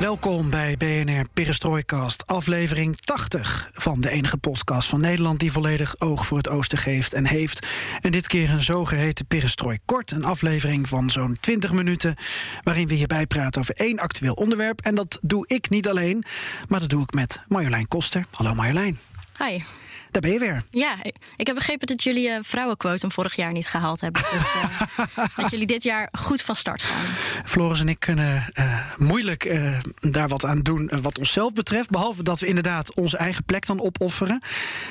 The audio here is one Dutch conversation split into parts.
Welkom bij BNR Perestroikast, aflevering 80 van de enige podcast van Nederland die volledig oog voor het oosten geeft en heeft. En dit keer een zogeheten Perestroik kort, een aflevering van zo'n 20 minuten waarin we hierbij praten over één actueel onderwerp. En dat doe ik niet alleen, maar dat doe ik met Marjolein Koster. Hallo Marjolein. Hi. Daar ben je weer. Ja, ik heb begrepen dat jullie uh, vrouwenquotum vorig jaar niet gehaald hebben. Dus uh, dat jullie dit jaar goed van start gaan. Floris en ik kunnen uh, moeilijk daar wat aan doen wat onszelf betreft. Behalve dat we inderdaad onze eigen plek dan opofferen.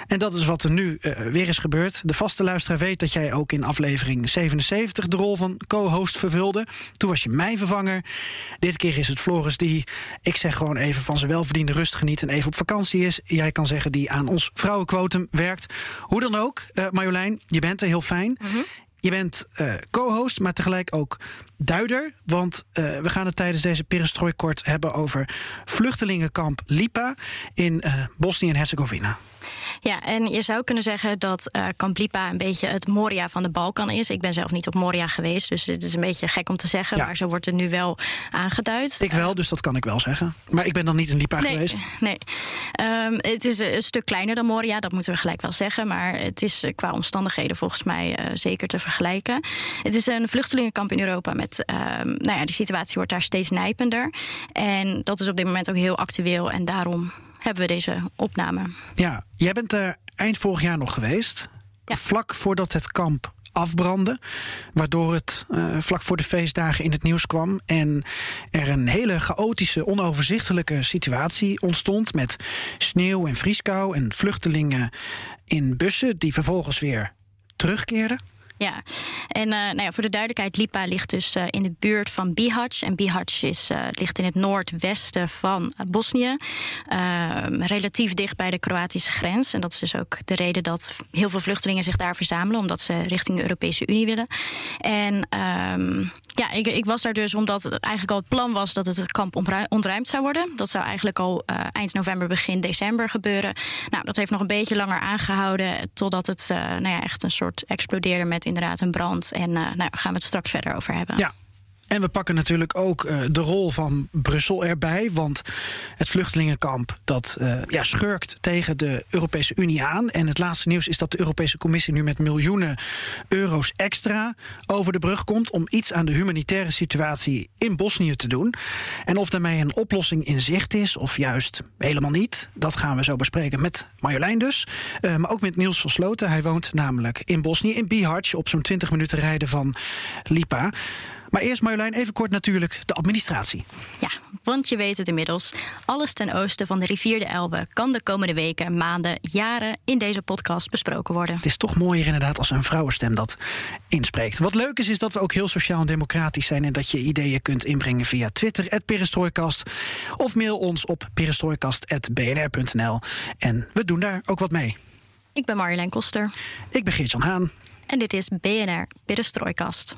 En dat is wat er nu weer is gebeurd. De vaste luisteraar weet dat jij ook in aflevering 77 de rol van co-host vervulde. Toen was je mijn vervanger. Dit keer is het Floris die, ik zeg gewoon even van zijn welverdiende rust geniet en even op vakantie is. Jij kan zeggen die aan ons vrouwenquotum werkt. Hoe dan ook, uh, Marjolein, je bent er heel fijn. Mm -hmm. Je bent uh, co-host, maar tegelijk ook duider. Want uh, we gaan het tijdens deze perestrooikort hebben over vluchtelingenkamp Lipa in uh, Bosnië en Herzegovina. Ja, en je zou kunnen zeggen dat uh, Kamp Lipa een beetje het Moria van de Balkan is. Ik ben zelf niet op Moria geweest, dus dit is een beetje gek om te zeggen. Ja. Maar zo wordt het nu wel aangeduid. Ik wel, dus dat kan ik wel zeggen. Maar ik ben dan niet in Lipa nee, geweest. Nee, um, het is een stuk kleiner dan Moria, dat moeten we gelijk wel zeggen. Maar het is qua omstandigheden volgens mij uh, zeker te vergelijken. Het is een vluchtelingenkamp in Europa met, um, nou ja, de situatie wordt daar steeds nijpender. En dat is op dit moment ook heel actueel en daarom hebben we deze opname. Ja, jij bent er eind vorig jaar nog geweest. Ja. Vlak voordat het kamp afbrandde. Waardoor het uh, vlak voor de feestdagen in het nieuws kwam. En er een hele chaotische, onoverzichtelijke situatie ontstond. Met sneeuw en vrieskou en vluchtelingen in bussen die vervolgens weer terugkeerden. Ja, en uh, nou ja, voor de duidelijkheid, Lipa ligt dus uh, in de buurt van Bihać. En Bihać is, uh, ligt in het noordwesten van Bosnië. Ehm, relatief dicht bij de Kroatische grens. En dat is dus ook de reden dat heel veel vluchtelingen zich daar verzamelen, omdat ze richting de Europese Unie willen. En um, ja, ik, ik, was daar dus omdat het eigenlijk al het plan was dat het kamp ontruimd zou worden. Dat zou eigenlijk al eind november, begin december gebeuren. Nou, dat heeft nog een beetje langer aangehouden, totdat het nou ja, echt een soort explodeerde met inderdaad een brand. En uh, nou, gaan we het straks verder over hebben. Ja. En we pakken natuurlijk ook uh, de rol van Brussel erbij. Want het vluchtelingenkamp dat uh, ja, schurkt tegen de Europese Unie aan. En het laatste nieuws is dat de Europese Commissie nu met miljoenen euro's extra over de brug komt. om iets aan de humanitaire situatie in Bosnië te doen. En of daarmee een oplossing in zicht is, of juist helemaal niet. dat gaan we zo bespreken met Marjolein dus. Uh, maar ook met Niels van Sloten. Hij woont namelijk in Bosnië, in Bihać. op zo'n 20 minuten rijden van Lipa. Maar eerst Marjolein, even kort natuurlijk de administratie. Ja, want je weet het inmiddels. Alles ten oosten van de rivier de Elbe kan de komende weken, maanden, jaren in deze podcast besproken worden. Het is toch mooier inderdaad als een vrouwenstem dat inspreekt. Wat leuk is, is dat we ook heel sociaal en democratisch zijn en dat je ideeën kunt inbrengen via Twitter, Perestrooikast. Of mail ons op perestrooikast.bnr.nl. En we doen daar ook wat mee. Ik ben Marjolein Koster. Ik ben Geert-Jan Haan. En dit is BNR Perestrooikast.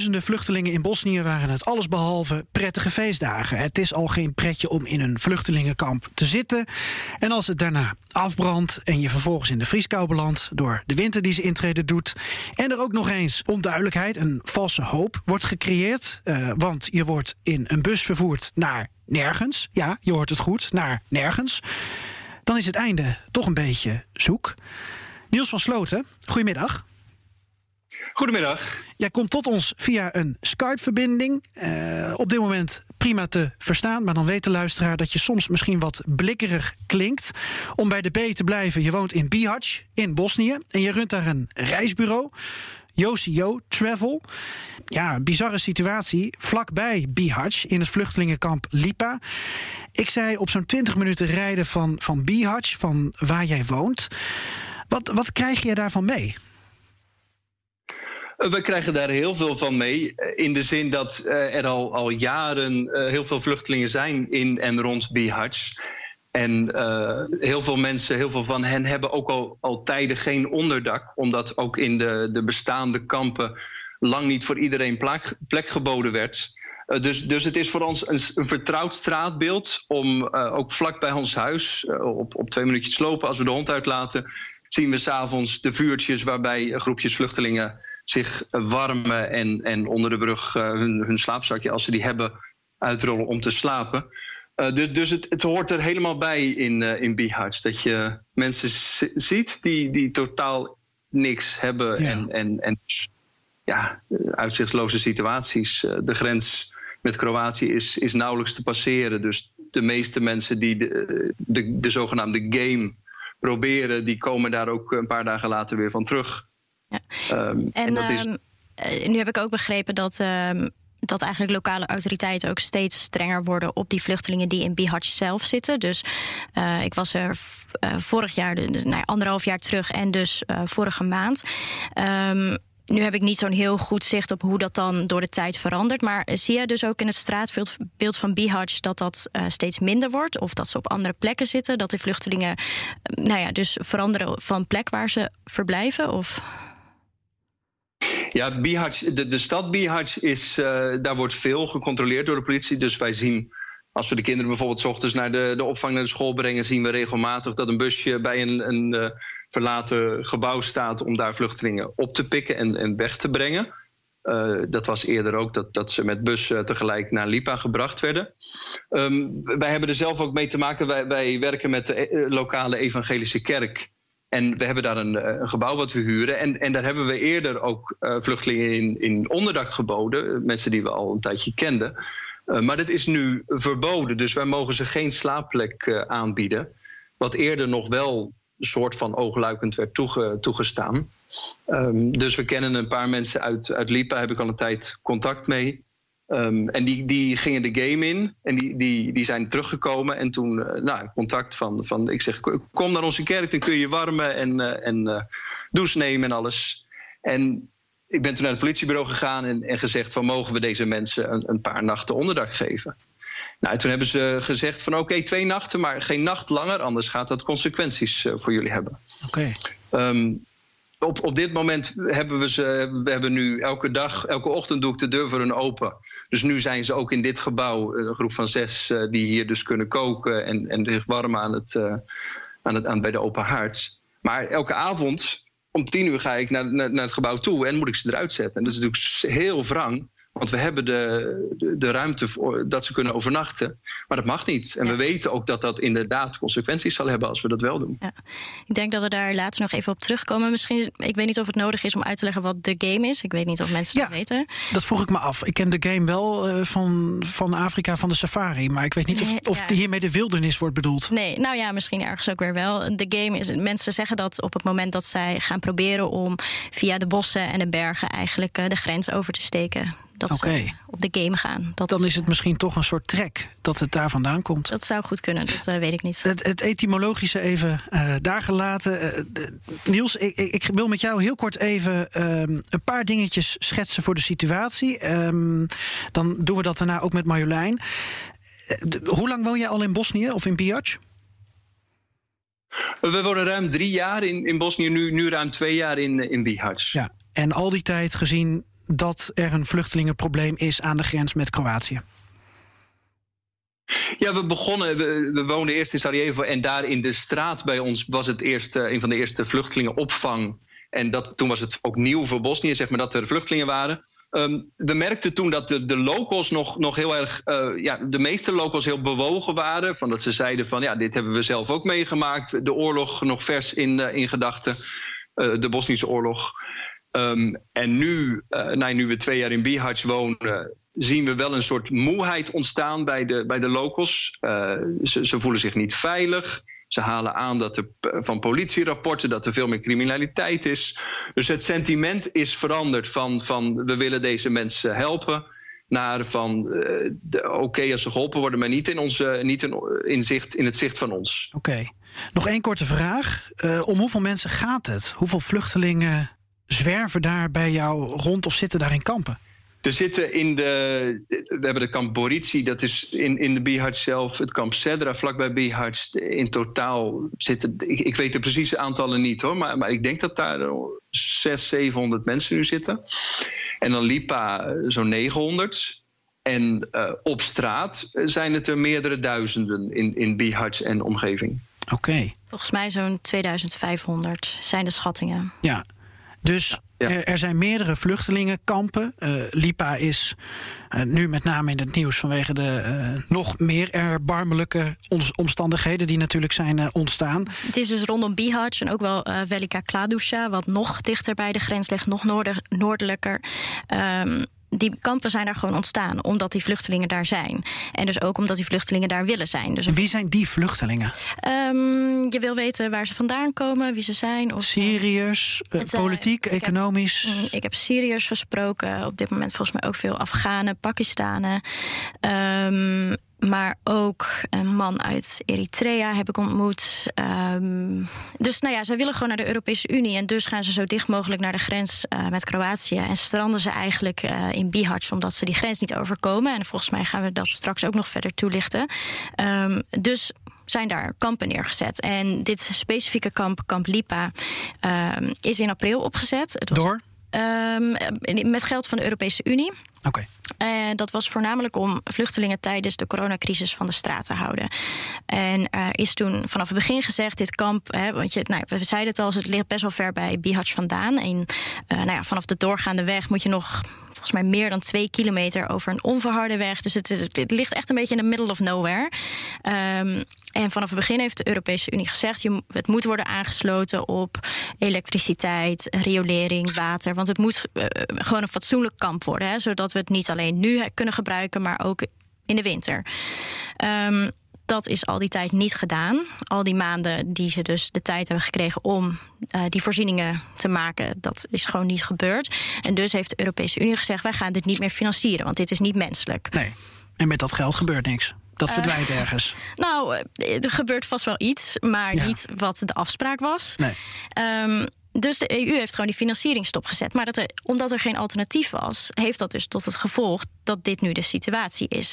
Duizenden vluchtelingen in Bosnië waren het allesbehalve prettige feestdagen. Het is al geen pretje om in een vluchtelingenkamp te zitten. En als het daarna afbrandt en je vervolgens in de vrieskou belandt door de winter die ze intreden doet. En er ook nog eens onduidelijkheid, een valse hoop wordt gecreëerd. Uh, want je wordt in een bus vervoerd naar nergens. Ja, je hoort het goed, naar nergens. Dan is het einde toch een beetje zoek. Niels van Sloten, goedemiddag. Goedemiddag. Jij komt tot ons via een Skype-verbinding. Uh, op dit moment prima te verstaan, maar dan weet de luisteraar dat je soms misschien wat blikkerig klinkt. Om bij de B te blijven, je woont in Bihać in Bosnië en je runt daar een reisbureau. Yocio Travel. Ja, bizarre situatie. Vlakbij Bihać in het vluchtelingenkamp Lipa. Ik zei op zo'n 20 minuten rijden van, van Bihać, van waar jij woont. Wat, wat krijg je daarvan mee? We krijgen daar heel veel van mee. In de zin dat eh, er al, al jaren eh, heel veel vluchtelingen zijn in en rond Bihać. En heel veel mensen, heel veel van hen hebben ook al, al tijden geen onderdak. Omdat ook in de, de bestaande kampen lang niet voor iedereen plek, geboden werd. Dus, dus het is voor ons een, een vertrouwd straatbeeld om ook vlak bij ons huis, op, op twee minuutjes lopen, als we de hond uitlaten, zien we s'avonds de vuurtjes waarbij groepjes vluchtelingen zich warmen en, en onder de brug hun, hun slaapzakje, als ze die hebben, uitrollen om te slapen. Uh, dus dus het, het, hoort er helemaal bij in, uh, in Bihać. Dat je mensen ziet die, die totaal niks hebben. Ja. En, en, en ja, uitzichtsloze situaties. Uh, de grens met Kroatië is, is nauwelijks te passeren. Dus de meeste mensen die de, de, de zogenaamde game proberen, die komen daar ook een paar dagen later weer van terug. Ja. Um, en, en dat is. nu heb ik ook begrepen dat um, dat eigenlijk lokale autoriteiten ook steeds strenger worden op die vluchtelingen die in Bihać zelf zitten. Dus uh, ik was er uh, vorig jaar, dus, nou, anderhalf jaar terug en dus uh, vorige maand. Um, nu heb ik niet zo'n heel goed zicht op hoe dat dan door de tijd verandert. Maar zie je dus ook in het straatbeeld van Bihać dat dat uh, steeds minder wordt? Of dat ze op andere plekken zitten? Dat de vluchtelingen nou ja, dus veranderen van plek waar ze verblijven? Of... Ja, de, stad Bihać is, uh, daar wordt veel gecontroleerd door de politie. Dus wij zien, als we de kinderen bijvoorbeeld s ochtends naar de, de opvang naar de school brengen, zien we regelmatig dat een busje bij een, een uh, verlaten gebouw staat om daar vluchtelingen op te pikken en, en weg te brengen. Uh, dat was eerder ook dat, dat ze met bus tegelijk naar Lipa gebracht werden. Um, wij hebben er zelf ook mee te maken. Wij, werken met de lokale evangelische kerk. En we hebben daar een, eh, een, gebouw wat we huren. En, en daar hebben we eerder ook uh, vluchtelingen in, in onderdak geboden. Mensen die we al een tijdje kenden. Maar dat is nu verboden. Dus wij mogen ze geen slaapplek aanbieden. Wat eerder nog wel soort van oogluikend werd toege, toegestaan. Um, dus we kennen een paar mensen uit, uit Lipa. Heb ik al een tijd contact mee. Um, en die, die gingen de game in en die, die, die zijn teruggekomen. En toen, uh, nou, contact van, van, ik zeg, kom naar onze kerk, dan kun je je warmen en, uh, en uh, douche nemen en alles. En ik ben toen naar het politiebureau gegaan en, en gezegd van, mogen we deze mensen een, een paar nachten onderdak geven? Nou, toen hebben ze gezegd van, oké, okay, twee nachten, maar geen nacht langer, anders gaat dat consequenties voor jullie hebben. Oké. Okay. Um, op, op dit moment hebben we ze, we hebben nu elke dag, elke ochtend doe ik de deur voor hun open. Dus nu zijn ze ook in dit gebouw, een groep van zes, uh, die hier dus kunnen koken en, en zich warmen aan het, uh, aan het, aan, bij de open haard. Maar elke avond om tien uur ga ik naar, naar, naar, het gebouw toe en moet ik ze eruit zetten. En dat is natuurlijk heel wrang. Want we hebben de, de, de, ruimte voor, dat ze kunnen overnachten. Maar dat mag niet. En ja. we weten ook dat dat inderdaad consequenties zal hebben als we dat wel doen. Ja. Ik denk dat we daar later nog even op terugkomen. Misschien, ik weet niet of het nodig is om uit te leggen wat de game is. Ik weet niet of mensen ja, dat weten. Dat vroeg ik me af. Ik ken de game wel uh, van, van Afrika, van de safari. Maar ik weet niet of, of ja. hiermee de wildernis wordt bedoeld. Nee, nou ja, misschien ergens ook weer wel. De game is, mensen zeggen dat op het moment dat zij gaan proberen om via de bossen en de bergen eigenlijk uh, de grens over te steken dat okay. ze op de game gaan. Dat Dan is het misschien toch een soort trek dat het daar vandaan komt. Dat zou goed kunnen, dat uh, weet ik niet. Het, het etymologische even uh, daar gelaten. Uh, Niels, ik, ik, wil met jou heel kort even um, een paar dingetjes schetsen voor de situatie. Um, dan doen we dat daarna ook met Marjolein. hoe lang woon jij al in Bosnië of in Bihać? We wonen ruim drie jaar in, in Bosnië, nu, nu ruim twee jaar in, in Bihać. Ja, en al die tijd gezien dat er een vluchtelingenprobleem is aan de grens met Kroatië? Ja, we begonnen, we, we woonden eerst in Sarajevo en daar in de straat bij ons was het eerst een van de eerste vluchtelingenopvang. En dat, toen was het ook nieuw voor Bosnië, zeg maar, dat er vluchtelingen waren. Um, we merkten toen dat de, locals nog, nog heel erg, uh, ja, de meeste locals heel bewogen waren. Van dat ze zeiden van ja, dit hebben we zelf ook meegemaakt. De oorlog nog vers in, uh, in gedachten, de Bosnische oorlog. Ehm, en nu, nou, nu we twee jaar in Bihać wonen, zien we wel een soort moeheid ontstaan bij de, bij de locals. ze, ze voelen zich niet veilig. Ze halen aan dat er van politierapporten dat er veel meer criminaliteit is. Dus het sentiment is veranderd van, van we willen deze mensen helpen. Naar van uh, oké als ze geholpen worden, maar niet in, onze, niet in, in, zicht, in het zicht van ons. Oké. Nog één korte vraag. Uh, om hoeveel mensen gaat het? Hoeveel vluchtelingen zwerven daar bij jou rond of zitten daar in kampen? Er zitten in de. We hebben de kamp Borici, dat is in, in de Bihać zelf. Het kamp Sedra, vlakbij Bihać. In totaal zitten. Ik, ik weet de precieze aantallen niet hoor. Maar, maar ik denk dat daar 600, 700 mensen nu zitten. En dan Lipa eh, zo'n 900. En uh, op straat zijn het er meerdere duizenden in, in en omgeving. Oké. Volgens mij zo'n 2500 zijn de schattingen. Ja, dus Er, zijn meerdere vluchtelingenkampen. Uh, Lipa is uh, nu met name in het nieuws vanwege de uh, nog meer erbarmelijke omstandigheden die natuurlijk zijn ontstaan. Het is dus rondom Bihać en ook wel Velika Kladusha, wat nog dichter bij de grens ligt, nog noorder, noordelijker. Um, die kampen zijn daar gewoon ontstaan omdat die vluchtelingen daar zijn. En dus ook omdat die vluchtelingen daar willen zijn. Dus wie zijn die vluchtelingen? Um, je wil weten waar ze vandaan komen, wie ze zijn. Of, Syriërs, uh, politiek, ik economisch? Heb, mm, ik heb Syriërs gesproken. Op dit moment volgens mij ook veel Afghanen, Pakistanen. Um, maar ook een man uit Eritrea heb ik ontmoet. Um, dus nou ja, zij willen gewoon naar de Europese Unie. En dus gaan ze zo dicht mogelijk naar de grens uh, met Kroatië. En stranden ze eigenlijk uh, in Bihać, omdat ze die grens niet overkomen. En volgens mij gaan we dat straks ook nog verder toelichten. Um, dus zijn daar kampen neergezet. En dit specifieke kamp, Kamp Lipa, um, is in april opgezet. Het was, Door? Met geld van de Europese Unie. Oké. En dat was voornamelijk om vluchtelingen tijdens de coronacrisis van de straat te houden. En er is toen vanaf het begin gezegd: dit kamp, hè, want je, nou, we zeiden het al, het ligt best wel ver bij Bihać vandaan. En uh, nou ja, vanaf de doorgaande weg moet je nog volgens mij meer dan twee kilometer over een onverharde weg. Dus het, is, het ligt echt een beetje in the middle of nowhere. Um, en vanaf het begin heeft de Europese Unie gezegd: je, het moet worden aangesloten op elektriciteit, riolering, water. Want het moet uh, gewoon een fatsoenlijk kamp worden, hè, zodat we het niet alleen nu kunnen gebruiken, maar ook in de winter. Um, dat is al die tijd niet gedaan. Al die maanden die ze dus de tijd hebben gekregen om uh, die voorzieningen te maken, dat is gewoon niet gebeurd. En dus heeft de Europese Unie gezegd: wij gaan dit niet meer financieren, want dit is niet menselijk. Nee. En met dat geld gebeurt niks. Dat eh, verdwijnt uh, ergens. Nou, eh, er gebeurt vast wel iets, maar ja. niet wat de afspraak was. Nee. Um, dus de EU heeft gewoon die financiering stopgezet. Maar dat er, omdat er geen alternatief was, heeft dat dus tot het gevolg dat dit nu de situatie is.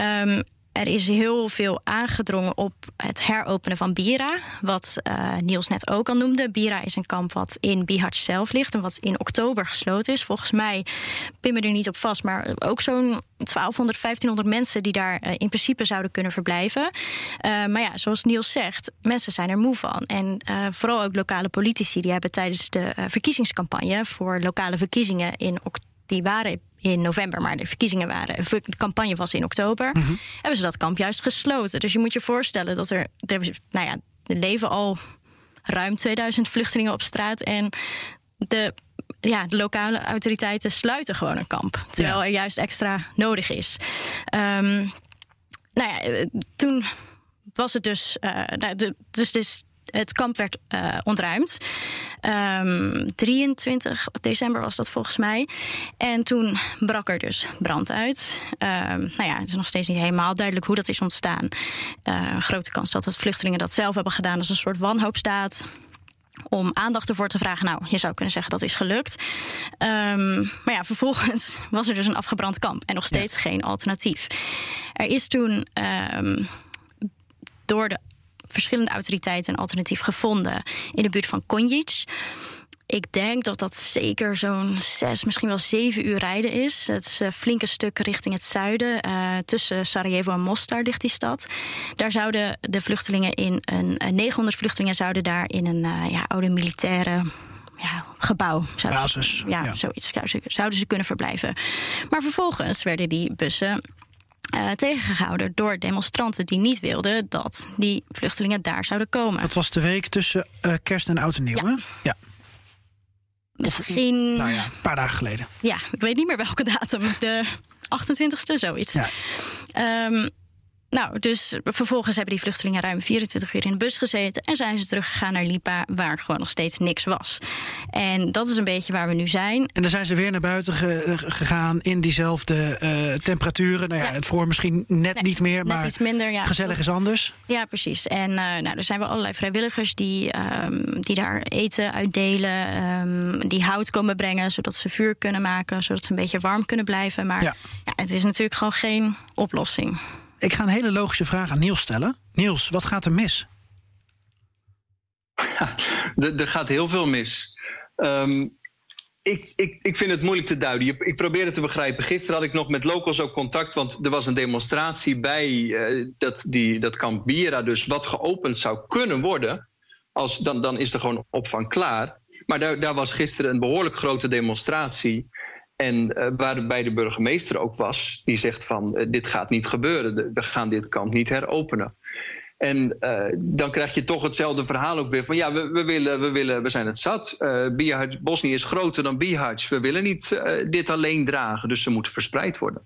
Um, er is heel veel aangedrongen op het heropenen van Bira. Wat uh, Niels net ook al noemde. Bira is een kamp wat in Bihać zelf ligt. En wat in oktober gesloten is. Volgens mij, pin me er niet op vast. Maar ook zo'n 1200, 1500 mensen die daar uh, in principe zouden kunnen verblijven. Uh, maar ja, zoals Niels zegt, mensen zijn er moe van. En vooral ook lokale politici. Die hebben tijdens de verkiezingscampagne voor lokale verkiezingen in oktober die waren in november, maar de verkiezingen waren, de campagne was in oktober, mm -hmm. hebben ze dat kamp juist gesloten. Dus je moet je voorstellen dat er, er nou ja, er leven al ruim 2000 vluchtelingen op straat en de, ja, de lokale autoriteiten sluiten gewoon een kamp, terwijl ja. er juist extra nodig is. Um, nou ja, toen was het dus, uh, de, dus, dus het kamp werd uh, ontruimd. Um, 23 december was dat volgens mij. En toen brak er dus brand uit. Um, nou ja, het is nog steeds niet helemaal duidelijk hoe dat is ontstaan. Uh, grote kans dat het vluchtelingen dat zelf hebben gedaan als een soort wanhoopstaat om aandacht ervoor te vragen. Nou, je zou kunnen zeggen dat is gelukt. Um, maar ja, vervolgens was er dus een afgebrand kamp en nog steeds ja. geen alternatief. Er is toen um, door de verschillende autoriteiten een alternatief gevonden in de buurt van Konjic. Ik denk dat dat zeker zo'n zes, misschien wel zeven uur rijden is. Het is een flinke stuk richting het zuiden. Uh, tussen Sarajevo en Mostar ligt die stad. Daar zouden de vluchtelingen in een 900 vluchtelingen zouden daar in een uh, ja, oude militaire ja, gebouw. Zouden Basis. Ze, ja, ja, zoiets zouden ze kunnen verblijven. Maar vervolgens werden die bussen uh, tegengehouden door demonstranten die niet wilden dat die vluchtelingen daar zouden komen. Dat was de week tussen uh, kerst en oud en nieuw, ja. hè? Ja. Misschien. nou ja, een paar dagen geleden. Ja, ik weet niet meer welke datum. De 28ste, zoiets. Ja. Ehm, nou, dus vervolgens hebben die vluchtelingen ruim 24 uur in de bus gezeten en zijn ze teruggegaan naar Lipa, waar gewoon nog steeds niks was. En dat is een beetje waar we nu zijn. En dan zijn ze weer naar buiten ge- gegaan in diezelfde eh, temperaturen. Nou ja, Ja. het voor misschien net Nee, niet meer, net maar iets minder, ja. gezellig is anders. Ja, precies. En eh, nou, er zijn wel allerlei vrijwilligers die, ehm, die daar eten uitdelen, ehm, die hout komen brengen, zodat ze vuur kunnen maken, zodat ze een beetje warm kunnen blijven. Maar Ja. ja. het is natuurlijk gewoon geen oplossing. Ik ga een hele logische vraag aan Niels stellen. Niels, wat gaat er mis? Er, er gaat heel veel mis. Ehm, ik, ik, ik vind het moeilijk te duiden. Ik probeer het te begrijpen. Gisteren had ik nog met locals ook contact, want er was een demonstratie bij eh, dat, die, dat kamp Bira, dus wat geopend zou kunnen worden. Als, dan, dan is er gewoon opvang klaar. Maar daar, daar was gisteren een behoorlijk grote demonstratie. En eh, waarbij de burgemeester ook was, die zegt van eh, dit gaat niet gebeuren. We gaan dit kamp niet heropenen. En eh, dan krijg je toch hetzelfde verhaal ook weer van ja, we, we, willen, we, willen, we zijn het zat. Bihać- Bosnië is groter dan Bihać. We willen niet dit alleen dragen, dus ze moeten verspreid worden.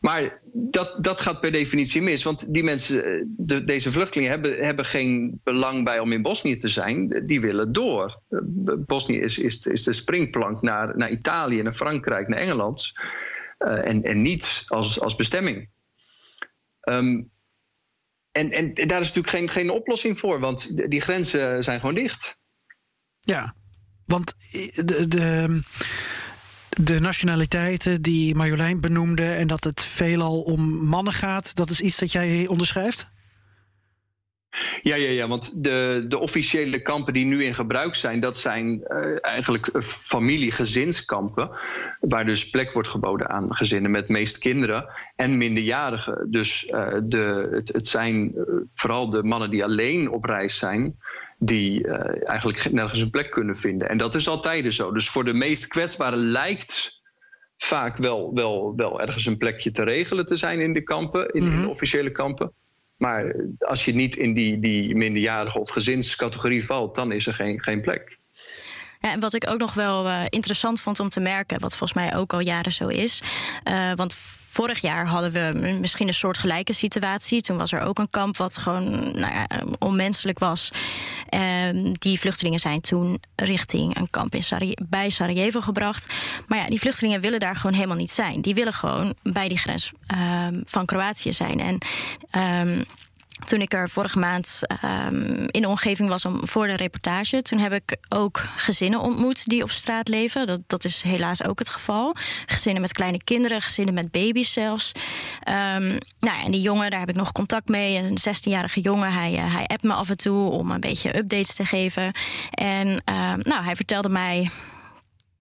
Maar dat, dat gaat per definitie mis, want die mensen, eh, de, deze vluchtelingen hebben, hebben geen belang bij om in Bosnië te zijn. Die willen door. Eh, Bosnië is, is, is de springplank naar, naar Italië, naar Frankrijk, naar Engeland. Eh, en, en niet als, als bestemming. Ehm, en, en daar is natuurlijk geen, geen oplossing voor, want die grenzen zijn gewoon dicht. Ja, want de, de, de nationaliteiten die Marjolein benoemde... en dat het veelal om mannen gaat, dat is iets dat jij onderschrijft? Ja, ja, ja, want de, de officiële kampen die nu in gebruik zijn, dat zijn eh, eigenlijk eh, familie-gezinskampen. Waar dus plek wordt geboden aan gezinnen met meest kinderen en minderjarigen. Dus eh, de, het, het zijn vooral de mannen die alleen op reis zijn. Die eh, eigenlijk ge- nergens een plek kunnen vinden. En dat is altijd zo. Dus voor de meest kwetsbaren lijkt vaak wel, wel, wel ergens een plekje te regelen te zijn in de kampen, in, in de officiële kampen. Maar als je niet in die, die minderjarige of gezinscategorie valt, dan is er geen, geen plek. Ja, en wat ik ook nog wel eh, interessant vond om te merken, wat volgens mij ook al jaren zo is. eh, want vorig jaar hadden we misschien een soortgelijke situatie. Toen was er ook een kamp wat gewoon nou ja, onmenselijk was. En die vluchtelingen zijn toen richting een kamp in bij Sarajevo gebracht. Maar ja, die vluchtelingen willen daar gewoon helemaal niet zijn. Die willen gewoon bij die grens ehm, van Kroatië zijn. En. ehm, toen ik er vorige maand ehm, in de omgeving was om, voor de reportage, toen heb ik ook gezinnen ontmoet die op straat leven. Dat, dat is helaas ook het geval. Gezinnen met kleine kinderen, gezinnen met baby's zelfs. Ehm, nou ja, en die jongen, daar heb ik nog contact mee. Een 16-jarige jongen, hij, eh, hij appt me af en toe om een beetje updates te geven. En ehm, nou, hij vertelde mij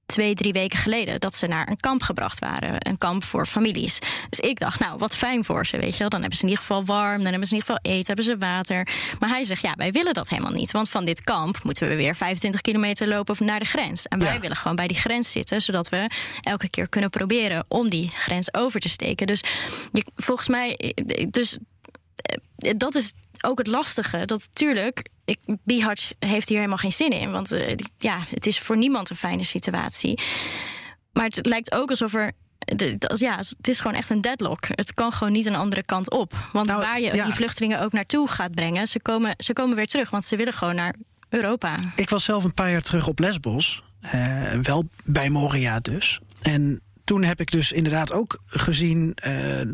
twee, drie weken geleden dat ze naar een kamp gebracht waren. Een kamp voor families. Dus ik dacht, nou, wat fijn voor ze, weet je wel. Dan hebben ze in ieder geval warm, dan hebben ze in ieder geval eten, hebben ze water. Maar hij zegt, ja, wij willen dat helemaal niet. Want van dit kamp moeten we weer 25 kilometer lopen naar de grens. En wij Ja. willen gewoon bij die grens zitten, zodat we elke keer kunnen proberen om die grens over te steken. Dus je, volgens mij, dus eh, dat is ook het lastige. Dat tuurlijk, ik, heeft hier helemaal geen zin in. Want eh, ja, het is voor niemand een fijne situatie. Maar het lijkt ook alsof er. ja, het is gewoon echt een deadlock. Het kan gewoon niet een andere kant op. Want Nou, waar je ja. die vluchtelingen ook naartoe gaat brengen, ze komen, ze komen weer terug. Want ze willen gewoon naar Europa. Ik was zelf een paar jaar terug op Lesbos. eh, wel bij Moria dus. En toen heb ik dus inderdaad ook gezien eh,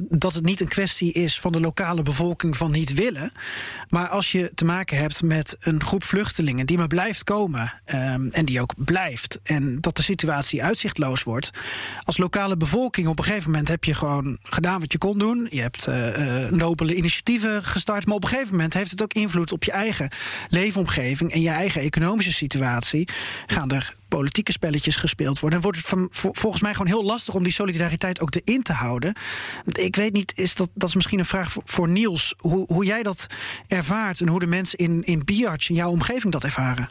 dat het niet een kwestie is van de lokale bevolking van niet willen. Maar als je te maken hebt met een groep vluchtelingen die maar blijft komen ehm, en die ook blijft. En dat de situatie uitzichtloos wordt. Als lokale bevolking op een gegeven moment heb je gewoon gedaan wat je kon doen. Je hebt eh, eh, nobele initiatieven gestart. Maar op een gegeven moment heeft het ook invloed op je eigen leefomgeving en je eigen economische situatie. Gaan er politieke spelletjes gespeeld worden. En wordt het volgens mij gewoon heel lastig om die solidariteit ook erin te houden. Ik weet niet, is dat, dat is misschien een vraag voor, Niels. Hoe, hoe jij dat ervaart en hoe de mensen in, in Biartz, in jouw omgeving, dat ervaren.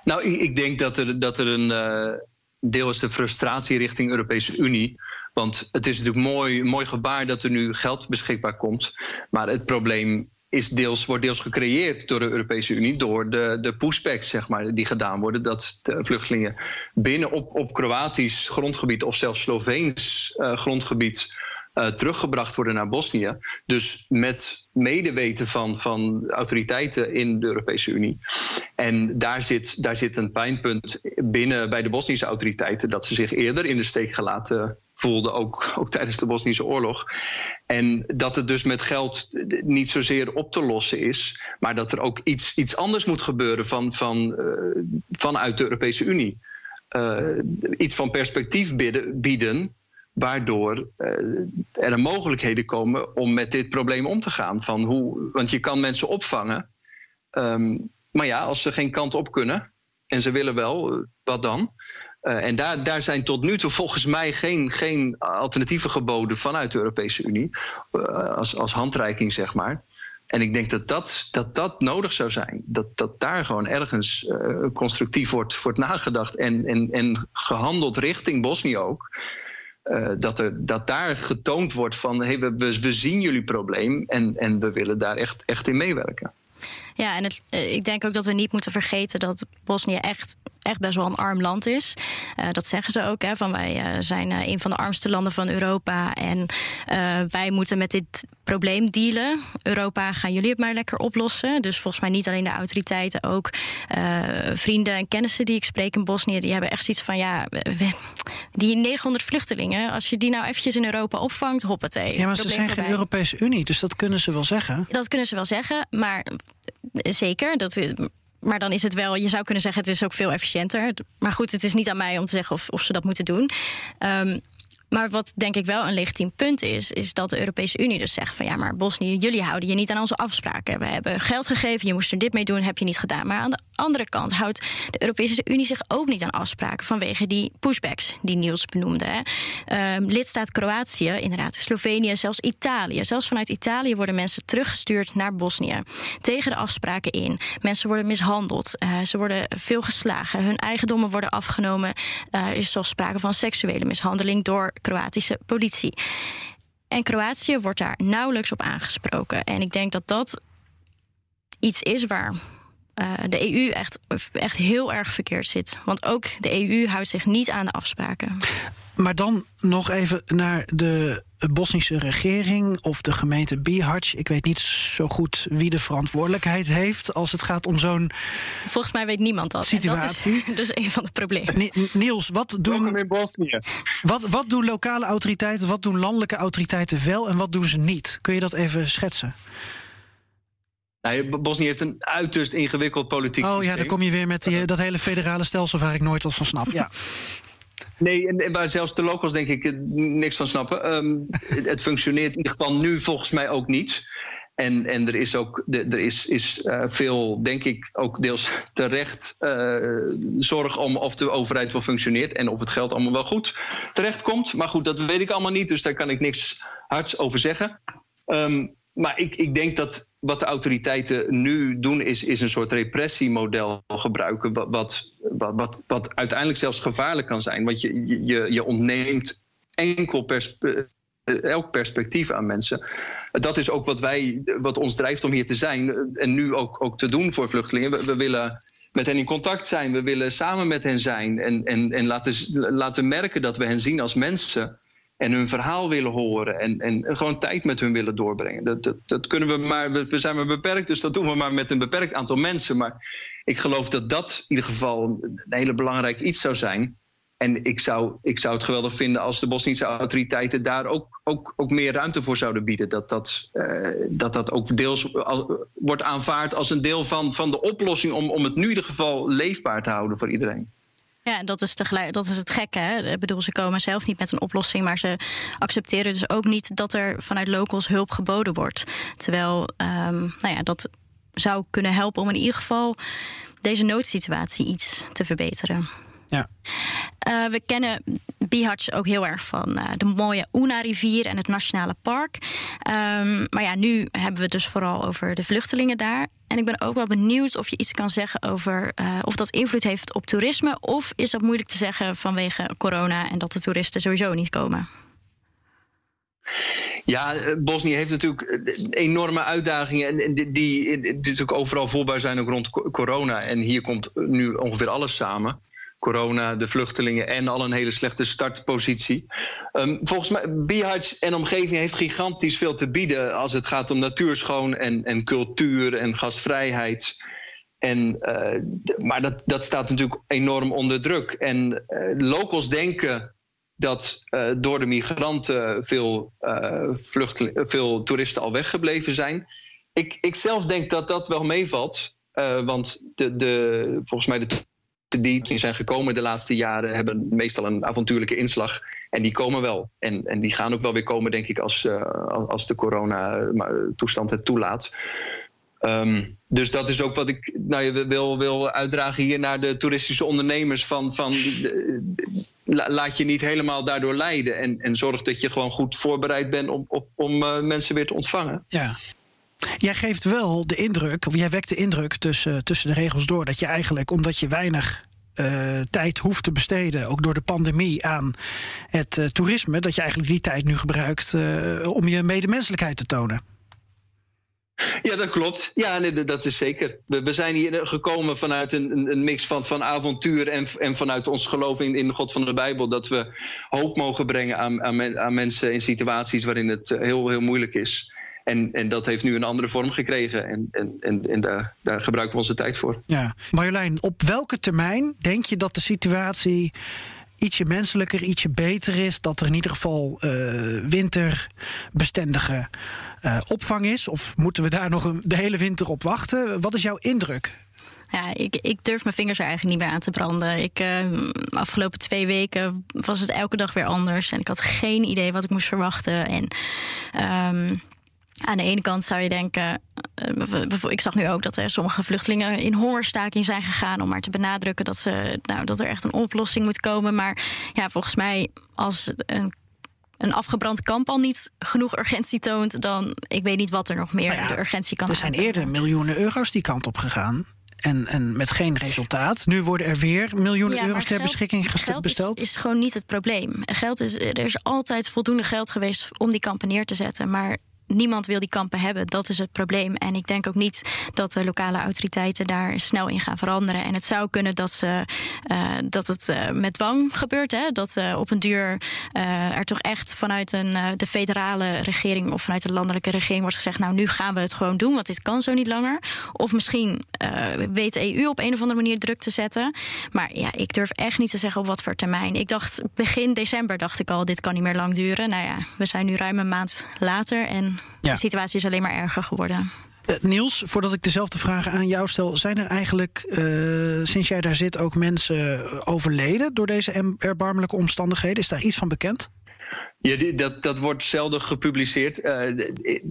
Nou, ik, ik denk dat er, dat er een eh, deel is de frustratie richting Europese Unie. Want het is natuurlijk mooi, mooi gebaar dat er nu geld beschikbaar komt. Maar het probleem is deels, wordt deels gecreëerd door de Europese Unie, door de, de pushbacks zeg maar, die gedaan worden. Dat vluchtelingen binnen op, op Kroatisch grondgebied of zelfs Sloveens uh, grondgebied uh, teruggebracht worden naar Bosnië. Dus met medeweten van, van autoriteiten in de Europese Unie. En daar zit, daar zit een pijnpunt binnen bij de Bosnische autoriteiten dat ze zich eerder in de steek gelaten voelden, ook, ook tijdens de Bosnische oorlog. En dat het dus met geld niet zozeer op te lossen is, maar dat er ook iets, iets anders moet gebeuren van, van, uh, vanuit de Europese Unie. Uh, iets van perspectief bieden, bieden waardoor uh, er mogelijkheden komen om met dit probleem om te gaan. Van hoe, want je kan mensen opvangen, um, maar ja, als ze geen kant op kunnen en ze willen wel, wat dan? Uh, en daar, daar zijn tot nu toe volgens mij geen, geen alternatieven geboden vanuit de Europese Unie. Als, als handreiking, zeg maar. En ik denk dat dat, dat, dat nodig zou zijn. Dat, dat daar gewoon ergens constructief wordt, wordt nagedacht en, en, en gehandeld richting Bosnië ook. Uh, dat, er, dat daar getoond wordt van hey, we, we, we zien jullie probleem en, en we willen daar echt, echt in meewerken. Ja, en het, ik denk ook dat we niet moeten vergeten dat Bosnië echt echt best wel een arm land is. Uh, dat zeggen ze ook. Hè, van wij uh, zijn een van de armste landen van Europa. En wij moeten met dit probleem dealen. Europa, gaan jullie het maar lekker oplossen. Dus volgens mij niet alleen de autoriteiten, ook vrienden en kennissen die ik spreek in Bosnië, die hebben echt zoiets van ja, we, die 900 vluchtelingen, als je die nou eventjes in Europa opvangt, hoppatee. Ja, maar ze zijn geen Europese Unie, dus dat kunnen ze wel zeggen. Dat kunnen ze wel zeggen, maar zeker. Dat, maar dan is het wel, je zou kunnen zeggen, het is ook veel efficiënter. Maar goed, het is niet aan mij om te zeggen of, of ze dat moeten doen. Um, maar wat denk ik wel een legitiem punt is, is dat de Europese Unie dus zegt van ja, maar Bosnië, jullie houden je niet aan onze afspraken. We hebben geld gegeven, je moest er dit mee doen, heb je niet gedaan. Maar aan de andere kant houdt de Europese Unie zich ook niet aan afspraken vanwege die pushbacks die Niels benoemde. Hè. Um, lidstaat Kroatië, inderdaad, Slovenië, zelfs Italië. Zelfs vanuit Italië worden mensen teruggestuurd naar Bosnië tegen de afspraken in. Mensen worden mishandeld, uh, ze worden veel geslagen, hun eigendommen worden afgenomen. Er is zelfs sprake van seksuele mishandeling door Kroatische politie. En Kroatië wordt daar nauwelijks op aangesproken. En ik denk dat dat iets is waar uh, de EU echt, echt heel erg verkeerd zit. Want ook de EU houdt zich niet aan de afspraken. Maar dan nog even naar de Bosnische regering of de gemeente Bihać. Ik weet niet zo goed wie de verantwoordelijkheid heeft als het gaat om zo'n. Volgens mij weet niemand dat. Situatie. En dat is dus een van de problemen. Niels, wat doen. in Bosnië. Wat, wat doen lokale autoriteiten, wat doen landelijke autoriteiten wel en wat doen ze niet? Kun je dat even schetsen? Nou, Bosnië heeft een uiterst ingewikkeld politiek oh, systeem. Oh ja, dan kom je weer met die, dat hele federale stelsel waar ik nooit wat van snap. Ja. Nee, en waar zelfs de locals denk ik niks van snappen. Um, het functioneert in ieder geval nu volgens mij ook niet. En, en er is ook er is, is uh, veel, denk ik, ook deels terecht uh, zorg om of de overheid wel functioneert en of het geld allemaal wel goed terecht komt. Maar goed, dat weet ik allemaal niet, dus daar kan ik niks hards over zeggen. Um, maar ik, ik denk dat wat de autoriteiten nu doen, is, is een soort repressiemodel gebruiken. Wat, wat, wat, wat uiteindelijk zelfs gevaarlijk kan zijn. Want je, je, je ontneemt enkel pers, elk perspectief aan mensen. Dat is ook wat, wij, wat ons drijft om hier te zijn. En nu ook, ook te doen voor vluchtelingen. We, we willen met hen in contact zijn. We willen samen met hen zijn. En, en, en laten, laten merken dat we hen zien als mensen en hun verhaal willen horen en, en gewoon tijd met hun willen doorbrengen. Dat, dat, dat kunnen we maar, we zijn maar beperkt, dus dat doen we maar met een beperkt aantal mensen. Maar ik geloof dat dat in ieder geval een hele belangrijk iets zou zijn. En ik zou, ik zou het geweldig vinden als de Bosnische autoriteiten daar ook, ook, ook meer ruimte voor zouden bieden. Dat dat, uh, dat, dat ook deels wordt aanvaard als een deel van, van de oplossing om, om het nu in ieder geval leefbaar te houden voor iedereen. Ja, en dat is, tegelijk, dat is het gekke. Hè? Ik bedoel, ze komen zelf niet met een oplossing, maar ze accepteren dus ook niet dat er vanuit locals hulp geboden wordt. Terwijl um, nou ja, dat zou kunnen helpen om in ieder geval deze noodsituatie iets te verbeteren. Ja. Uh, we kennen Bihać ook heel erg van uh, de mooie Una-rivier en het Nationale Park. Um, maar ja, nu hebben we het dus vooral over de vluchtelingen daar. En ik ben ook wel benieuwd of je iets kan zeggen over uh, of dat invloed heeft op toerisme. Of is dat moeilijk te zeggen vanwege corona en dat de toeristen sowieso niet komen? Ja, Bosnië heeft natuurlijk enorme uitdagingen. En die, die, die natuurlijk overal voelbaar zijn, ook rond corona. En hier komt nu ongeveer alles samen corona, de vluchtelingen en al een hele slechte startpositie. Um, volgens mij, Bihac en omgeving heeft gigantisch veel te bieden als het gaat om natuurschoon en, en cultuur en gastvrijheid. En, uh, maar dat, dat staat natuurlijk enorm onder druk. En uh, locals denken dat uh, door de migranten veel, veel toeristen al weggebleven zijn. Ik, ik zelf denk dat dat wel meevalt. want de, de, volgens mij de die zijn gekomen de laatste jaren hebben meestal een avontuurlijke inslag. En die komen wel. En, en die gaan ook wel weer komen, denk ik, als, uh, als de corona-toestand het toelaat. Um, dus dat is ook wat ik nou, wil, wil uitdragen hier naar de toeristische ondernemers. Van, van, laat je niet helemaal daardoor leiden. En, en zorg dat je gewoon goed voorbereid bent om, om mensen weer te ontvangen. Ja. Jij geeft wel de indruk, of jij wekt de indruk tussen, tussen de regels door, dat je eigenlijk, omdat je weinig uh, tijd hoeft te besteden, ook door de pandemie, aan het uh, toerisme, dat je eigenlijk die tijd nu gebruikt uh, om je medemenselijkheid te tonen. Ja, dat klopt. Ja, nee, dat is zeker. We, zijn hier gekomen vanuit een, een mix van, van avontuur en, en vanuit ons geloof in, in God van de Bijbel. Dat we hoop mogen brengen aan, aan, aan mensen in situaties waarin het heel, heel moeilijk is. En, en dat heeft nu een andere vorm gekregen. En, en, en, en daar, daar gebruiken we onze tijd voor. Ja. Marjolein, op welke termijn denk je dat de situatie ietsje menselijker, ietsje beter is? Dat er in ieder geval uh, winterbestendige uh, opvang is? Of moeten we daar nog een, de hele winter op wachten? Wat is jouw indruk? Ja, ik, ik durf mijn vingers er eigenlijk niet meer aan te branden. Ik, uh, afgelopen twee weken was het elke dag weer anders. En ik had geen idee wat ik moest verwachten. En um, aan de ene kant zou je denken, uh, ik zag nu ook dat er sommige vluchtelingen in hongerstaking zijn gegaan om maar te benadrukken dat, ze, nou, dat er echt een oplossing moet komen. Maar ja, volgens mij, als een een afgebrand kamp al niet genoeg urgentie toont, dan ik weet niet wat er nog meer nou ja, de urgentie kan Er zijn eerder miljoenen euro's die kant op gegaan. En, en met geen resultaat. Nu worden er weer miljoenen ja, euro's ter geld, beschikking geld besteld. Is, is gewoon niet het probleem. Geld is, er is altijd voldoende geld geweest om die kampen neer te zetten. Maar niemand wil die kampen hebben. Dat is het probleem. En ik denk ook niet dat de lokale autoriteiten daar snel in gaan veranderen. En het zou kunnen dat, ze, uh, dat het uh, met dwang gebeurt. Hè? Dat uh, op een duur er toch echt vanuit een, de federale regering of vanuit de landelijke regering wordt gezegd: Nou, nu gaan we het gewoon doen, want dit kan zo niet langer. Of misschien weet de EU op een of andere manier druk te zetten. Maar ja, ik durf echt niet te zeggen op wat voor termijn. Ik dacht begin december dacht ik al, dit kan niet meer lang duren. Nou ja, we zijn nu ruim een maand later en ja. de situatie is alleen maar erger geworden. Uh, Niels, voordat ik dezelfde vragen aan jou stel, zijn er eigenlijk uh, sinds jij daar zit ook mensen overleden door deze erbarmelijke omstandigheden? Is daar iets van bekend? Ja, dat, dat wordt zelden gepubliceerd. Uh,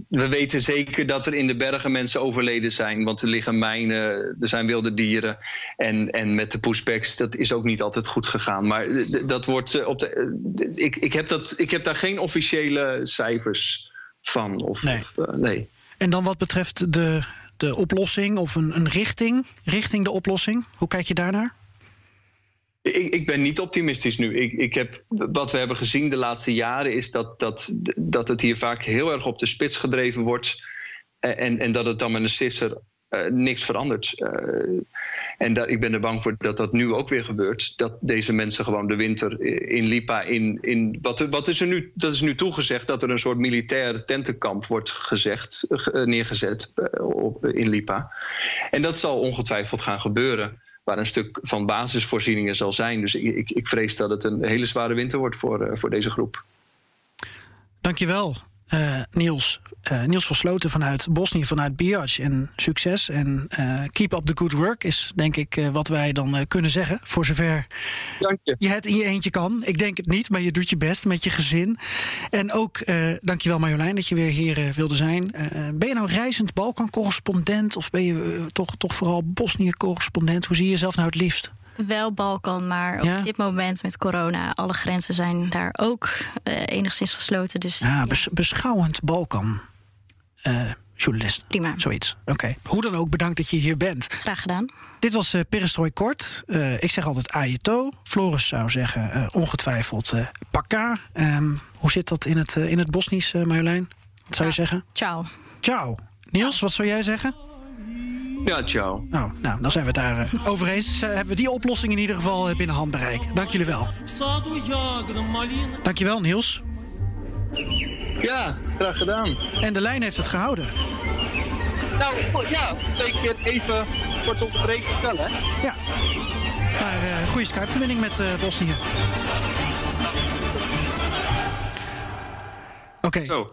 we weten zeker dat er in de bergen mensen overleden zijn. Want er liggen mijnen, er zijn wilde dieren. En, en met de pushbacks, dat is ook niet altijd goed gegaan. Maar dat wordt op de. Ik, ik, heb dat, ik heb daar geen officiële cijfers van. Of, nee. Of, uh, nee. En dan wat betreft de, de oplossing of een, een richting, richting de oplossing, hoe kijk je daarnaar? Ik, ik, ben niet optimistisch nu. Ik, ik heb, wat we hebben gezien de laatste jaren is dat, dat, dat het hier vaak heel erg op de spits gedreven wordt. En, en dat het dan met een sisser uh, niks verandert. Uh, en ik ben er bang voor dat dat nu ook weer gebeurt. Dat deze mensen gewoon de winter in Lipa in. in wat, wat is er nu? Dat is nu toegezegd dat er een soort militair tentenkamp wordt gezegd, uh, neergezet op, in Lipa. En dat zal ongetwijfeld gaan gebeuren. Waar een stuk van basisvoorzieningen zal zijn. Dus ik, ik, ik vrees dat het een hele zware winter wordt voor, voor deze groep. Dankjewel, uh, Niels. Uh, Niels van Sloten vanuit Bosnië, vanuit Biatch. En succes en uh, keep up the good work is denk ik wat wij dan kunnen zeggen. Voor zover Dank je. je het in je eentje kan. Ik denk het niet, maar je doet je best met je gezin. En ook dankjewel Marjolein dat je weer hier wilde zijn. ben je nou reizend Balkan-correspondent of ben je toch, toch vooral Bosnië-correspondent? Hoe zie je jezelf nou het liefst? Wel Balkan, maar ja? op dit moment met corona, alle grenzen zijn daar ook uh, enigszins gesloten. Dus, ja, ja. beschouwend Balkan. Uh, journalist. Prima. Zoiets. Oké. Hoe dan ook, bedankt dat je hier bent. Graag gedaan. Dit was uh, Perestrooi Kort. Uh, ik zeg altijd ajeto. Floris zou zeggen ongetwijfeld pakka. Um, hoe zit dat in het, in het Bosnisch, Marjolein? Wat zou je zeggen? Ciao. Ciao. Niels, wat zou jij zeggen? Ja, ciao. Oh, nou, dan zijn we het daar uh, over eens. hebben we die oplossing in ieder geval uh, binnen handbereik. Dank jullie wel. Dankjewel, Niels. Ja, graag gedaan. En de lijn heeft het gehouden. Nou, ja, twee keer even kort onderbreken vertellen, hè? Ja. Maar uh, goede Skype-verbinding met uh, Bosnië. Oké. Okay. Zo.